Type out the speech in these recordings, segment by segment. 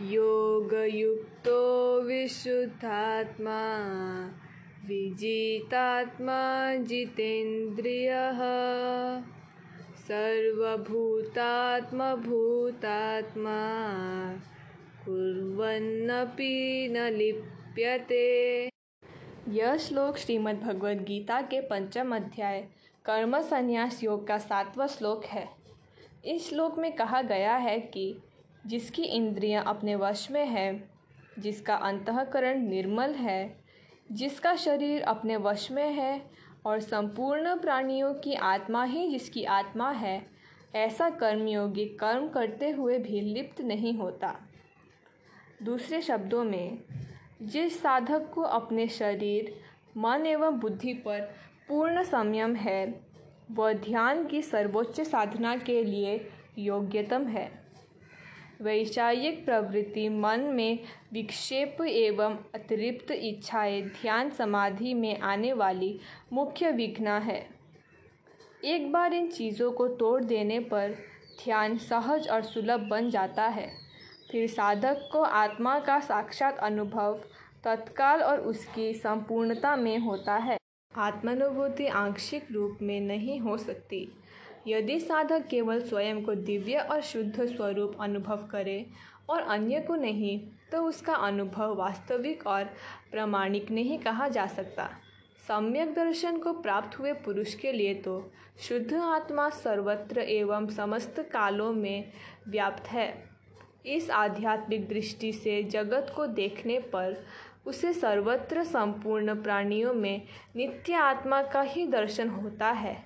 योगयुक्तो विशुद्धात्मा, विजितात्मा जितेन्द्रियः, सर्वभूतात्मभूतात्मा, कुर्वन्नपि न लिप्यते। यह श्लोक श्रीमद् भगवद गीता के पंचम अध्याय कर्म संन्यास योग का सातवां श्लोक है। इस श्लोक में कहा गया है कि जिसकी इंद्रियाँ अपने वश में है, जिसका अंतकरण निर्मल है, जिसका शरीर अपने वश में है और संपूर्ण प्राणियों की आत्मा ही जिसकी आत्मा है, ऐसा कर्मयोगी कर्म करते हुए भी लिप्त नहीं होता। दूसरे शब्दों में, जिस साधक को अपने शरीर, मन एवं बुद्धि पर पूर्ण संयम है, वह ध्यान की सर्वोच्च साधना के लिए योग्यतम है। वैषयिक प्रवृत्ति, मन में विक्षेप एवं अतिरिक्त इच्छाएँ ध्यान समाधि में आने वाली मुख्य विघ्न है। एक बार इन चीज़ों को तोड़ देने पर ध्यान सहज और सुलभ बन जाता है। फिर साधक को आत्मा का साक्षात अनुभव तत्काल और उसकी संपूर्णता में होता है। आत्मानुभूति आंशिक रूप में नहीं हो सकती। यदि साधक केवल स्वयं को दिव्य और शुद्ध स्वरूप अनुभव करे और अन्य को नहीं तो उसका अनुभव वास्तविक और प्रामाणिक नहीं कहा जा सकता। सम्यक दर्शन को प्राप्त हुए पुरुष के लिए तो शुद्ध आत्मा सर्वत्र एवं समस्त कालों में व्याप्त है। इस आध्यात्मिक दृष्टि से जगत को देखने पर उसे सर्वत्र संपूर्ण प्राणियों में नित्य आत्मा का ही दर्शन होता है।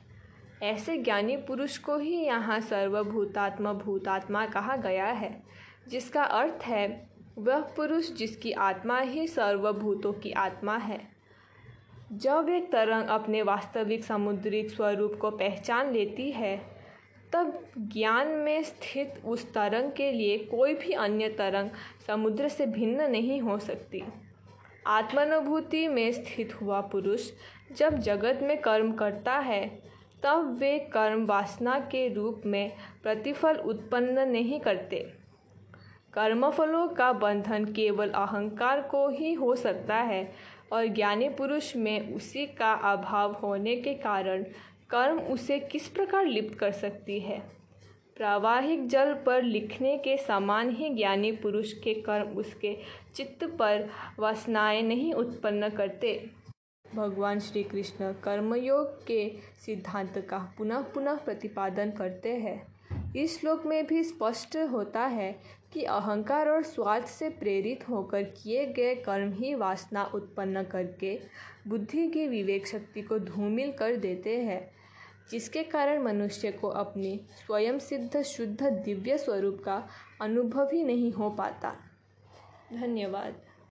ऐसे ज्ञानी पुरुष को ही यहाँ सर्वभूतात्मा भूतात्मा कहा गया है, जिसका अर्थ है, वह पुरुष जिसकी आत्मा ही सर्वभूतों की आत्मा है। जब एक तरंग अपने वास्तविक समुद्रिक स्वरूप को पहचान लेती है, तब ज्ञान में स्थित उस तरंग के लिए कोई भी अन्य तरंग समुद्र से भिन्न नहीं हो सकती। आत्मानुभूति में स्थित हुआ पुरुष जब जगत में कर्म करता है तब वे कर्म वासना के रूप में प्रतिफल उत्पन्न नहीं करते। कर्मफलों का बंधन केवल अहंकार को ही हो सकता है और ज्ञानी पुरुष में उसी का अभाव होने के कारण कर्म उसे किस प्रकार लिप्त कर सकती है? प्रावाहिक जल पर लिखने के समान ही ज्ञानी पुरुष के कर्म उसके चित्त पर वासनाएँ नहीं उत्पन्न करते। भगवान श्री कृष्ण कर्मयोग के सिद्धांत का पुनः पुनः प्रतिपादन करते हैं। इस श्लोक में भी स्पष्ट होता है कि अहंकार और स्वार्थ से प्रेरित होकर किए गए कर्म ही वासना उत्पन्न करके बुद्धि की विवेक शक्ति को धूमिल कर देते हैं, जिसके कारण मनुष्य को अपनी स्वयं सिद्ध शुद्ध दिव्य स्वरूप का अनुभव ही नहीं हो पाता। धन्यवाद।